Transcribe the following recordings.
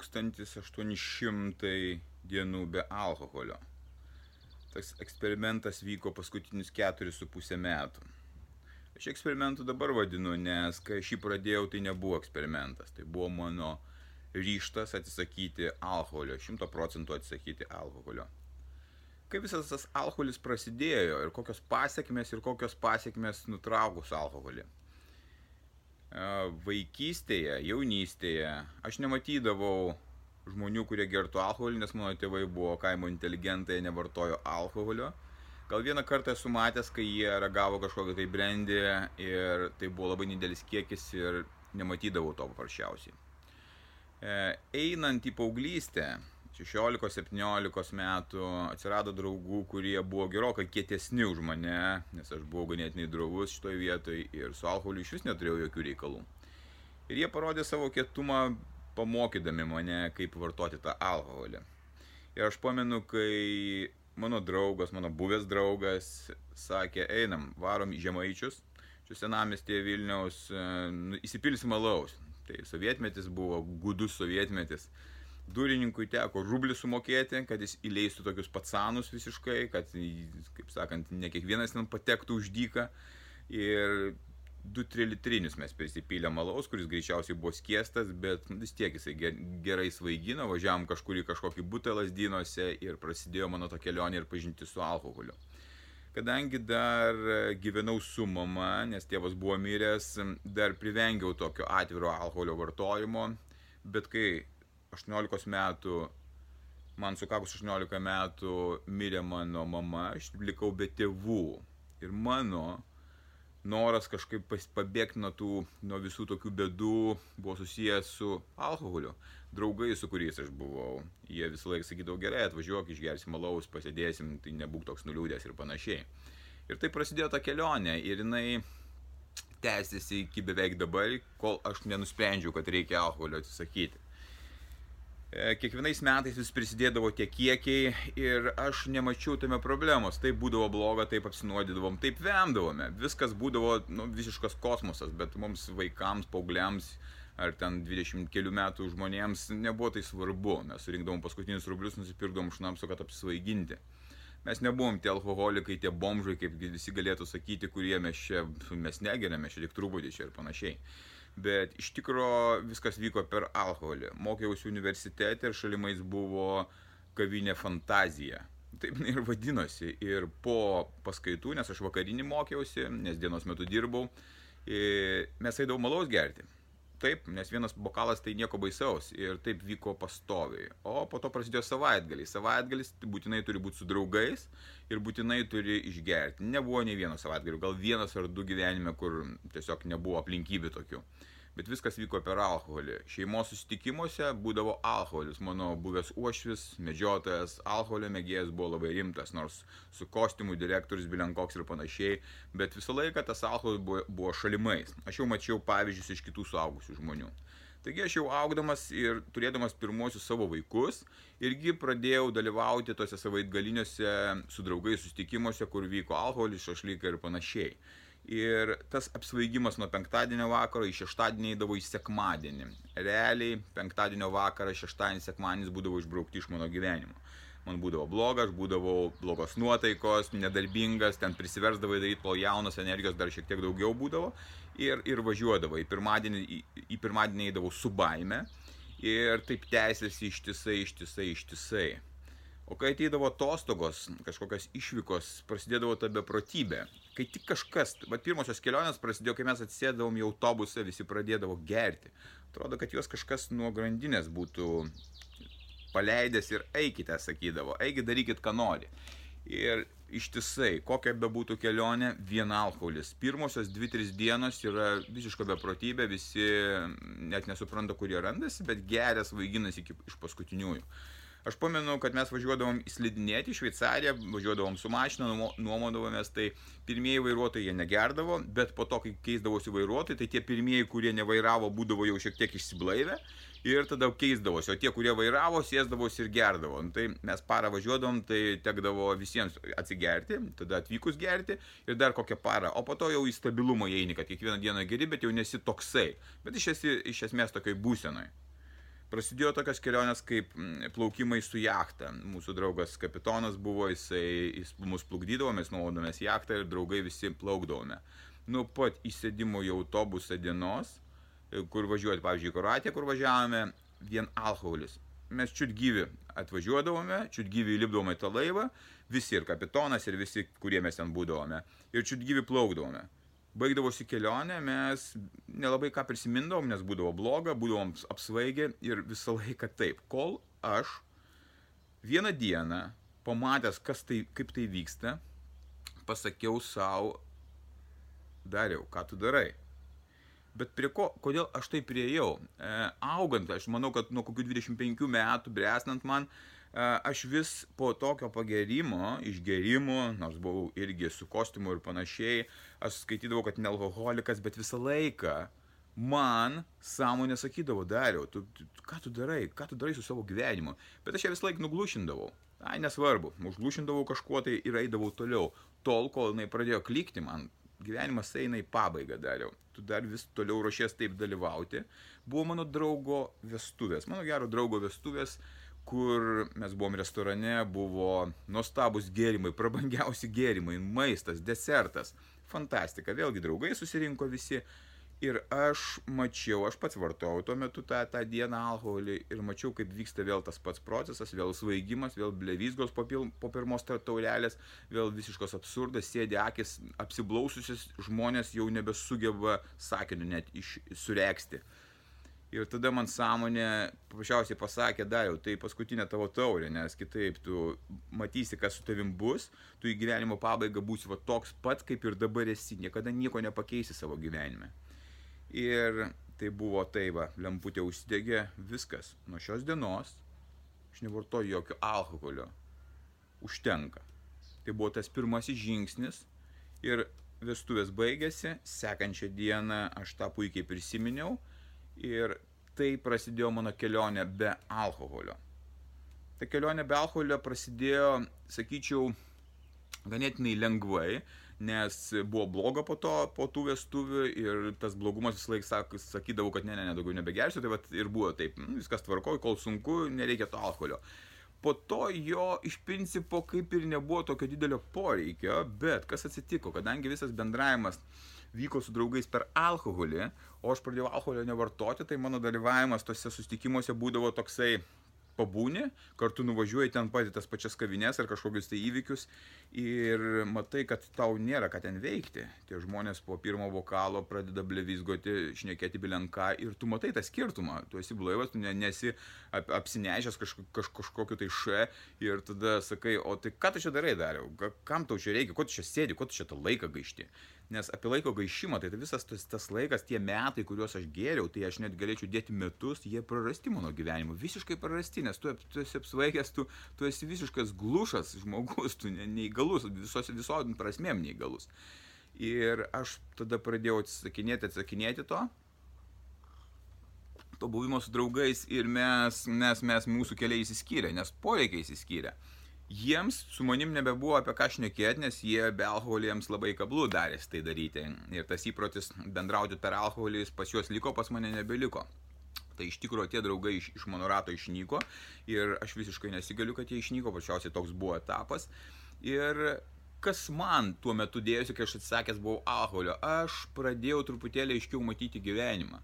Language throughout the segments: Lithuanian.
1800 dienų be alkoholio. Tas eksperimentas vyko paskutinius 4,5 metų. Aš eksperimentų dabar vadinu, nes kai aš jį pradėjau, tai nebuvo eksperimentas. Tai buvo mano ryštas atsisakyti alkoholio, 100 procentų atsisakyti alkoholio. Kai visas tas alkoholis prasidėjo ir kokios pasiekmes ir kokios pasiekmes nutraukus alkoholį vaikystėje, jaunystėje aš nematydavau žmonių, kurie gertų alkoholį, nes mano tėvai buvo kaimo inteligentai, nevartojo alkoholio. Gal vieną kartą esu matęs, kai jie ragavo kažkokią tai brandį ir tai buvo labai didelis kiekis ir nematydavau to paprasčiausiai. Einant į paauglystę, 16-17 metų atsirado draugų, kurie buvo gerokai kietesni už mane, nes aš buvau ganėtinai drovus šitoje vietoje ir su alkoholiu iš vis neturėjau jokių reikalų. Ir jie parodė savo kietumą pamokydami mane, kaip vartoti tą alkoholį. Ir aš pamenu, kai mano draugas, mano buvęs draugas sakė, einam, varom į Žemaičius, čia senamestėje Vilniaus, nu, įsipilsim alaus. Tai sovietmetis buvo gudus sovietmetis durininkui teko rublį sumokėti, kad jis įleistų tokius patsanus visiškai, kad, kaip sakant, ne kiekvienas ten patektų už dyką. Ir 2-3 litrinius mes prisipylėm alaus, kuris greičiausiai buvo skiestas, bet vis tiek jisai gerai svaigino, važiavam kažkur į kažkokį butą lasdynuose ir prasidėjo mano to kelionė ir pažinti su alkoholiu. Kadangi dar gyvenau su mama, nes tėvas buvo miręs, dar privengiau tokio atviro alkoholio vartojimo, bet kai 18 metų, man sukakus 18 metų mirė mano mama, aš likau be tėvų. Ir mano noras kažkaip pabėgti nuo, tų, nuo visų tokių bėdų buvo susijęs su alkoholiu. Draugai, su kuriais aš buvau, jie visą laiką sakydavo gerai, atvažiuok, išgersim alaus, pasėdėsim, tai nebūk toks nuliūdęs ir panašiai. Ir tai prasidėjo ta kelionė ir jinai tęsiasi iki beveik dabar, kol aš nenusprendžiau, kad reikia alkoholio atsisakyti. E, kiekvienais metais vis prisidėdavo tie kiekiai ir aš nemačiau tame problemos. Taip būdavo bloga, taip apsinuodydavom, taip vemdavome. Viskas būdavo nu, visiškas kosmosas, bet mums vaikams, paaugliams ar ten 20 kelių metų žmonėms nebuvo tai svarbu. Mes surinkdavom paskutinius rublius, nusipirkdavom šnapsų, kad apsvaiginti. Mes nebuvom tie alkoholikai, tie bomžai, kaip visi galėtų sakyti, kurie mes čia, mes negeriame, čia tik truputį čia ir panašiai bet iš tikro viskas vyko per alkoholį. Mokiausi universitete ir šalimais buvo kavinė fantazija. Taip ir vadinosi. Ir po paskaitų, nes aš vakarinį mokiausi, nes dienos metu dirbau, mes eidavom malaus gerti. Taip, nes vienas bokalas tai nieko baisaus ir taip vyko pastoviai. O po to prasidėjo savaitgaliai. Savaitgalis būtinai turi būti su draugais ir būtinai turi išgerti. Nebuvo nei vieno savaitgalio, gal vienas ar du gyvenime, kur tiesiog nebuvo aplinkybių tokių bet viskas vyko per alkoholį. Šeimos susitikimuose būdavo alkoholis. Mano buvęs uošvis, medžiotojas, alkoholio mėgėjas buvo labai rimtas, nors su kostiumu direktorius Bilenkoks ir panašiai, bet visą laiką tas alkoholis buvo, buvo šalimais. Aš jau mačiau pavyzdžius iš kitų suaugusių žmonių. Taigi aš jau augdamas ir turėdamas pirmosius savo vaikus, irgi pradėjau dalyvauti tose savaitgaliniuose su draugais susitikimuose, kur vyko alkoholis, šašlykai ir panašiai. Ir tas apsvaigimas nuo penktadienio vakaro į šeštadienį eidavo į sekmadienį. Realiai penktadienio vakarą, šeštadienį, sekmadienis būdavo išbraukti iš mano gyvenimo. Man būdavo blogas, būdavo blogos nuotaikos, nedarbingas, ten prisiversdavai daryti, kol jaunas energijos dar šiek tiek daugiau būdavo. Ir, ir važiuodavo. Į pirmadienį, į, į pirmadienį eidavau su baime. Ir taip tęsiasi ištisai, ištisai, ištisai. O kai ateidavo atostogos, kažkokios išvykos, prasidėdavo ta beprotybė. Kai tik kažkas, va pirmosios kelionės prasidėjo, kai mes atsėdavom į autobusą, visi pradėdavo gerti. Atrodo, kad juos kažkas nuo grandinės būtų paleidęs ir eikite, sakydavo, eikite, darykit, ką nori. Ir ištisai, kokia bebūtų kelionė, vien alkoholis. Pirmosios 2-3 dienos yra visiška beprotybė, visi net nesupranta, kur jie randasi, bet gerės vaiginasi iki iš paskutiniųjų. Aš pamenu, kad mes važiuodavom įslidinėti į Šveicariją, važiuodavom su mašina, nuomodavomės, tai pirmieji vairuotojai jie negerdavo, bet po to, kai keisdavosi vairuotojai, tai tie pirmieji, kurie nevairavo, būdavo jau šiek tiek išsiblaivę ir tada keisdavosi, o tie, kurie vairavo, sėsdavosi ir gerdavo. Nu, tai mes parą važiuodavom, tai tekdavo visiems atsigerti, tada atvykus gerti ir dar kokią parą, o po to jau į stabilumą įeini, kad kiekvieną dieną geri, bet jau nesi toksai, bet iš, esi, iš esmės tokiai būsenai. Prasidėjo tokios kelionės kaip plaukimai su jachta. Mūsų draugas kapitonas buvo, jisai jis mus plukdydavo, mes nuodomės jachtą ir draugai visi plaukdavome. Nuo pat įsėdimo į autobusą dienos kur važiuoti, pavyzdžiui, į Kroatiją, kur važiavome, vien alkoholis. Mes čiut gyvi atvažiuodavome, čiut gyvi įlipdavome į tą laivą, visi ir kapitonas, ir visi, kurie mes ten būdavome, ir čiut gyvi plaukdavome. Baigdavosi kelionė, mes nelabai ką prisimindavom, nes būdavo bloga, būdavom apsvaigę ir visą laiką taip, kol aš vieną dieną, pamatęs, tai, kaip tai vyksta, pasakiau savo, dariau, ką tu darai Bet prie ko, kodėl aš tai priejau? E, augant, aš manau, kad nuo kokių 25 metų, bresnant man, e, aš vis po tokio pagerimo, išgerimo, nors buvau irgi su kostiumu ir panašiai, aš skaitydavau, kad ne alkoholikas, bet visą laiką man sąmonė sakydavo, dariau, tu, tu, ką tu darai, ką tu darai su savo gyvenimu. Bet aš ją visą laiką nuglušindavau. Ai, nesvarbu, užglušindavau kažkuo tai ir eidavau toliau. Tol, kol jinai pradėjo klikti man, gyvenimas eina į pabaigą dariau. Tu dar vis toliau ruošies taip dalyvauti. Buvo mano draugo vestuvės, mano gero draugo vestuvės, kur mes buvom restorane, buvo nuostabus gėrimai, prabangiausi gėrimai, maistas, desertas. Fantastika, vėlgi draugai susirinko visi Ir aš mačiau, aš pats vartojau tuo metu tą, tą dieną alkoholį ir mačiau, kaip vyksta vėl tas pats procesas, vėl svaigimas, vėl blevizgos po, pil, po pirmos taurelės, vėl visiškas absurdas, sėdi akis, apsiblaususius žmonės jau nebesugeba sakiniu net iš, sureksti. Ir tada man sąmonė paprasčiausiai pasakė, dariau, tai paskutinė tavo taurė, nes kitaip tu matysi, kas su tavim bus, tu į gyvenimo pabaigą būsi va toks pat, kaip ir dabar esi, niekada nieko nepakeisi savo gyvenime. Ir tai buvo tai va, lemputė užsidegė, viskas. Nuo šios dienos aš nevartoju jokio alkoholio. Užtenka. Tai buvo tas pirmasis žingsnis ir vestuvės baigėsi, sekančią dieną aš tą puikiai prisiminiau ir tai prasidėjo mano kelionė be alkoholio. Ta kelionė be alkoholio prasidėjo, sakyčiau, ganėtinai lengvai, nes buvo bloga po to, po tų vestuvių ir tas blogumas visą laiką sak, sakydavau, kad ne, ne, ne, daugiau nebegersiu, tai vat, ir buvo taip, nu, viskas tvarkoju, kol sunku, nereikia to alkoholio. Po to jo iš principo kaip ir nebuvo tokio didelio poreikio, bet kas atsitiko, kadangi visas bendravimas vyko su draugais per alkoholį, o aš pradėjau alkoholio nevartoti, tai mano dalyvavimas tose susitikimuose būdavo toksai pabūni, kartu nuvažiuoji ten pat į tas pačias kavinės ar kažkokius tai įvykius ir matai, kad tau nėra ką ten veikti. Tie žmonės po pirmo vokalo pradeda blevizgoti, šnekėti bilenką ir tu matai tą skirtumą. Tu esi blaivas, tu nesi ap, apsinešęs kaž, kaž, kažkokiu tai še ir tada sakai, o tai ką tu čia darai dariau, kam tau čia reikia, ko tu čia sėdi, ko tu čia tą laiką gaišti. Nes apie laiko gaišimą, tai, tai visas tas, tas laikas, tie metai, kuriuos aš gėriau, tai aš net galėčiau dėti metus, jie prarasti mano gyvenimo, visiškai prarasti, nes tu, tu esi apsvaigęs, tu, tu esi visiškas glušas žmogus, tu ne, neįgalus, visos, visom prasmėm neįgalus. Ir aš tada pradėjau atsisakinėti, atsakinėti to, to buvimo su draugais ir mes, mes, mes mūsų keliai įsiskyrė, nes poreikiai įsiskyrė jiems su manim nebebuvo apie ką šnekėti, nes jie be alkoholį jiems labai kablų darės tai daryti. Ir tas įprotis bendrauti per alkoholį pas juos liko, pas mane nebeliko. Tai iš tikrųjų tie draugai iš, iš mano rato išnyko ir aš visiškai nesigaliu, kad jie išnyko, pačiausiai toks buvo etapas. Ir kas man tuo metu dėjosi, kai aš atsakęs buvau alkoholio, aš pradėjau truputėlį aiškiau matyti gyvenimą.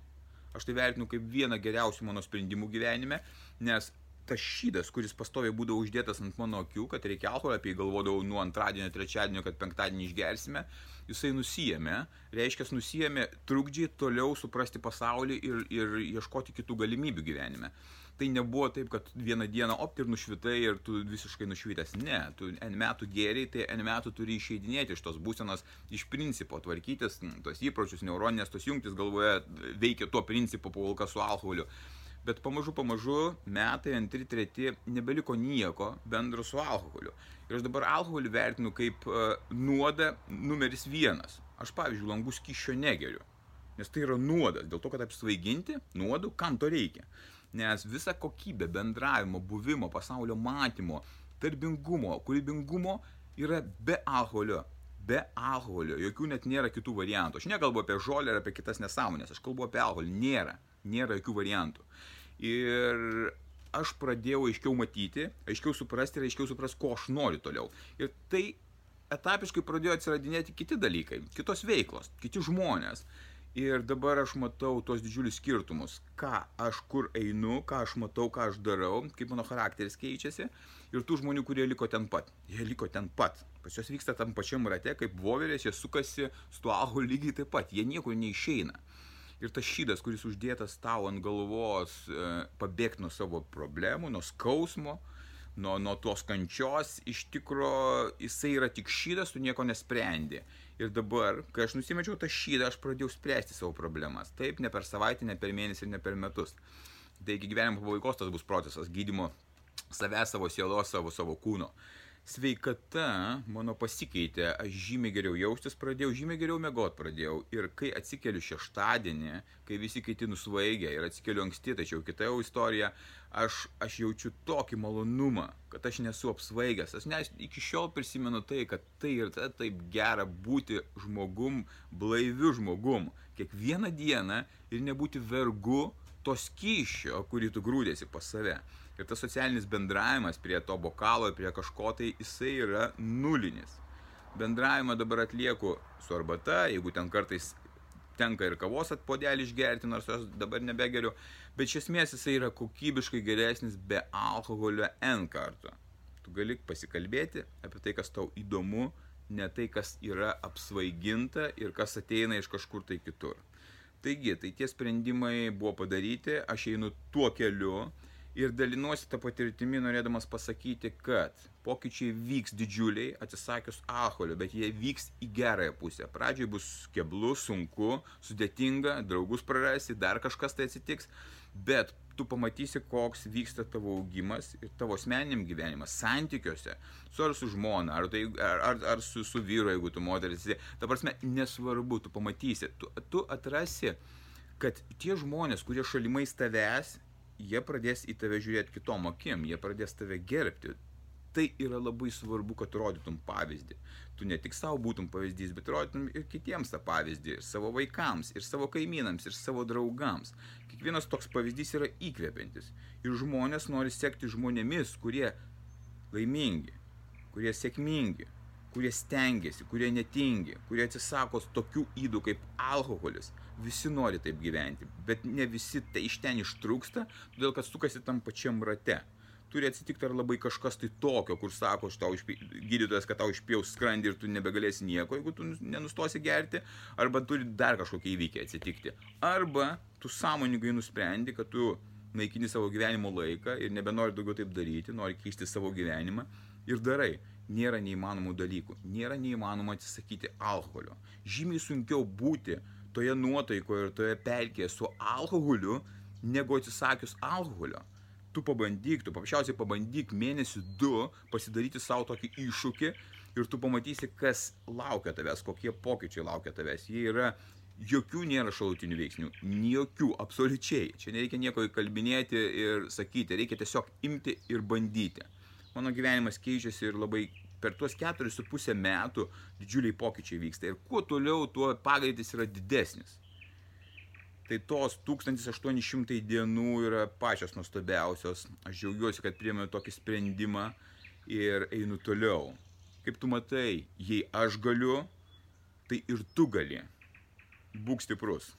Aš tai vertinu kaip vieną geriausių mano sprendimų gyvenime, nes tas šydas, kuris pastoviai būdavo uždėtas ant mano akių, kad reikia alkoholio, apie jį galvodavau nuo antradienio, trečiadienio, kad penktadienį išgersime, jisai nusijėmė, reiškia, nusijėmė trukdžiai toliau suprasti pasaulį ir, ir ieškoti kitų galimybių gyvenime. Tai nebuvo taip, kad vieną dieną opt ir nušvitai ir tu visiškai nušvitęs. Ne, tu N metų geriai, tai N metų turi išeidinėti iš tos būsenos iš principo, tvarkytis, tos įpročius, neuroninės, tos jungtis galvoje veikia tuo principu, po kas su alkoholiu bet pamažu, pamažu, metai, antri, treti, nebeliko nieko bendro su alkoholiu. Ir aš dabar alkoholį vertinu kaip uh, nuodą numeris vienas. Aš, pavyzdžiui, langų skyšio negeriu. Nes tai yra nuodas, dėl to, kad apsvaiginti nuodų, kam to reikia. Nes visa kokybė bendravimo, buvimo, pasaulio matymo, darbingumo, kūrybingumo yra be alkoholio. Be alkoholio, jokių net nėra kitų variantų. Aš nekalbu apie žolę ar apie kitas nesąmonės, aš kalbu apie alkoholį. Nėra, nėra jokių variantų. Ir aš pradėjau aiškiau matyti, aiškiau suprasti ir aiškiau suprasti, ko aš noriu toliau. Ir tai etapiškai pradėjo atsiradinėti kiti dalykai, kitos veiklos, kiti žmonės. Ir dabar aš matau tos didžiulius skirtumus, ką aš kur einu, ką aš matau, ką aš darau, kaip mano charakteris keičiasi. Ir tų žmonių, kurie liko ten pat. Jie liko ten pat. Pas juos vyksta tam pačiam rate, kaip voverės, jie sukasi su tuo ahu lygiai taip pat. Jie niekur neišeina ir tas šydas, kuris uždėtas tau ant galvos, e, pabėgti nuo savo problemų, nuo skausmo, nuo, nuo tos kančios, iš tikro jisai yra tik šydas, tu nieko nesprendi. Ir dabar, kai aš nusimečiau tą šydą, aš pradėjau spręsti savo problemas. Taip, ne per savaitę, ne per mėnesį ir ne per metus. Tai iki gyvenimo pabaigos tas bus procesas gydymo savęs, savo sielos, savo, savo kūno sveikata mano pasikeitė, aš žymiai geriau jaustis pradėjau, žymiai geriau mėgot pradėjau. Ir kai atsikeliu šeštadienį, kai visi kiti nusvaigia ir atsikeliu anksti, tačiau kita jau istorija, aš, aš jaučiu tokį malonumą, kad aš nesu apsvaigęs. Aš nes iki šiol prisimenu tai, kad tai ir tai taip gera būti žmogum, blaiviu žmogum. Kiekvieną dieną ir nebūti vergu to skyšio, kurį tu grūdėsi pas save. Ir tas socialinis bendravimas prie to bokalo, prie kažko tai, jisai yra nulinis. Bendravimą dabar atlieku su arbata, jeigu ten kartais tenka ir kavos atpodelį išgerti, nors jos dabar nebegeriu, bet iš esmės jisai yra kokybiškai geresnis be alkoholio N kartų. Tu gali pasikalbėti apie tai, kas tau įdomu, ne tai, kas yra apsvaiginta ir kas ateina iš kažkur tai kitur. Taigi, tai tie sprendimai buvo padaryti, aš einu tuo keliu ir dalinuosi tą patirtimį norėdamas pasakyti, kad pokyčiai vyks didžiuliai atsisakius alkoholio, bet jie vyks į gerąją pusę. Pradžioj bus keblu, sunku, sudėtinga, draugus prarasi, dar kažkas tai atsitiks, bet tu pamatysi, koks vyksta tavo augimas ir tavo asmeniniam gyvenimas, santykiuose, su ar su žmona, ar, tai, ar, ar, ar su, su vyru, jeigu tu moteris. Ta prasme, nesvarbu, tu pamatysi, tu, tu atrasi, kad tie žmonės, kurie šalimais tavęs jie pradės į tave žiūrėti kitom akim, jie pradės tave gerbti. Tai yra labai svarbu, kad rodytum pavyzdį. Tu ne tik savo būtum pavyzdys, bet rodytum ir kitiems tą pavyzdį, ir savo vaikams, ir savo kaimynams, ir savo draugams. Kiekvienas toks pavyzdys yra įkvepiantis. Ir žmonės nori sekti žmonėmis, kurie laimingi, kurie sėkmingi, kurie stengiasi, kurie netingi, kurie atsisako tokių įdų kaip alkoholis, visi nori taip gyventi, bet ne visi tai iš ten ištrūksta, todėl kad sukasi tam pačiam rate. Turi atsitikti ar labai kažkas tai tokio, kur sako, tau išpė... gydytojas, kad tau išpjaus skrandį ir tu nebegalėsi nieko, jeigu tu nenustosi gerti, arba turi dar kažkokie įvykiai atsitikti. Arba tu sąmoningai nusprendi, kad tu naikini savo gyvenimo laiką ir nebenori daugiau taip daryti, nori keisti savo gyvenimą ir darai. Nėra neįmanomų dalykų, nėra neįmanoma atsisakyti alkoholio. Žymiai sunkiau būti toje nuotaikoje ir toje pelkėje su alkoholiu, negu atsisakius alkoholio. Tu pabandyk, tu paprasčiausiai pabandyk mėnesį du pasidaryti savo tokį iššūkį ir tu pamatysi, kas laukia tavęs, kokie pokyčiai laukia tavęs. Jie yra, jokių nėra šalutinių veiksnių, jokių, absoliučiai. Čia nereikia nieko įkalbinėti ir sakyti, reikia tiesiog imti ir bandyti. Mano gyvenimas keičiasi ir labai per tuos keturis su pusę metų didžiuliai pokyčiai vyksta. Ir kuo toliau, tuo pagreitis yra didesnis. Tai tos 1800 dienų yra pačios nuostabiausios. Aš džiaugiuosi, kad priėmiau tokį sprendimą ir einu toliau. Kaip tu matai, jei aš galiu, tai ir tu gali. Būk stiprus.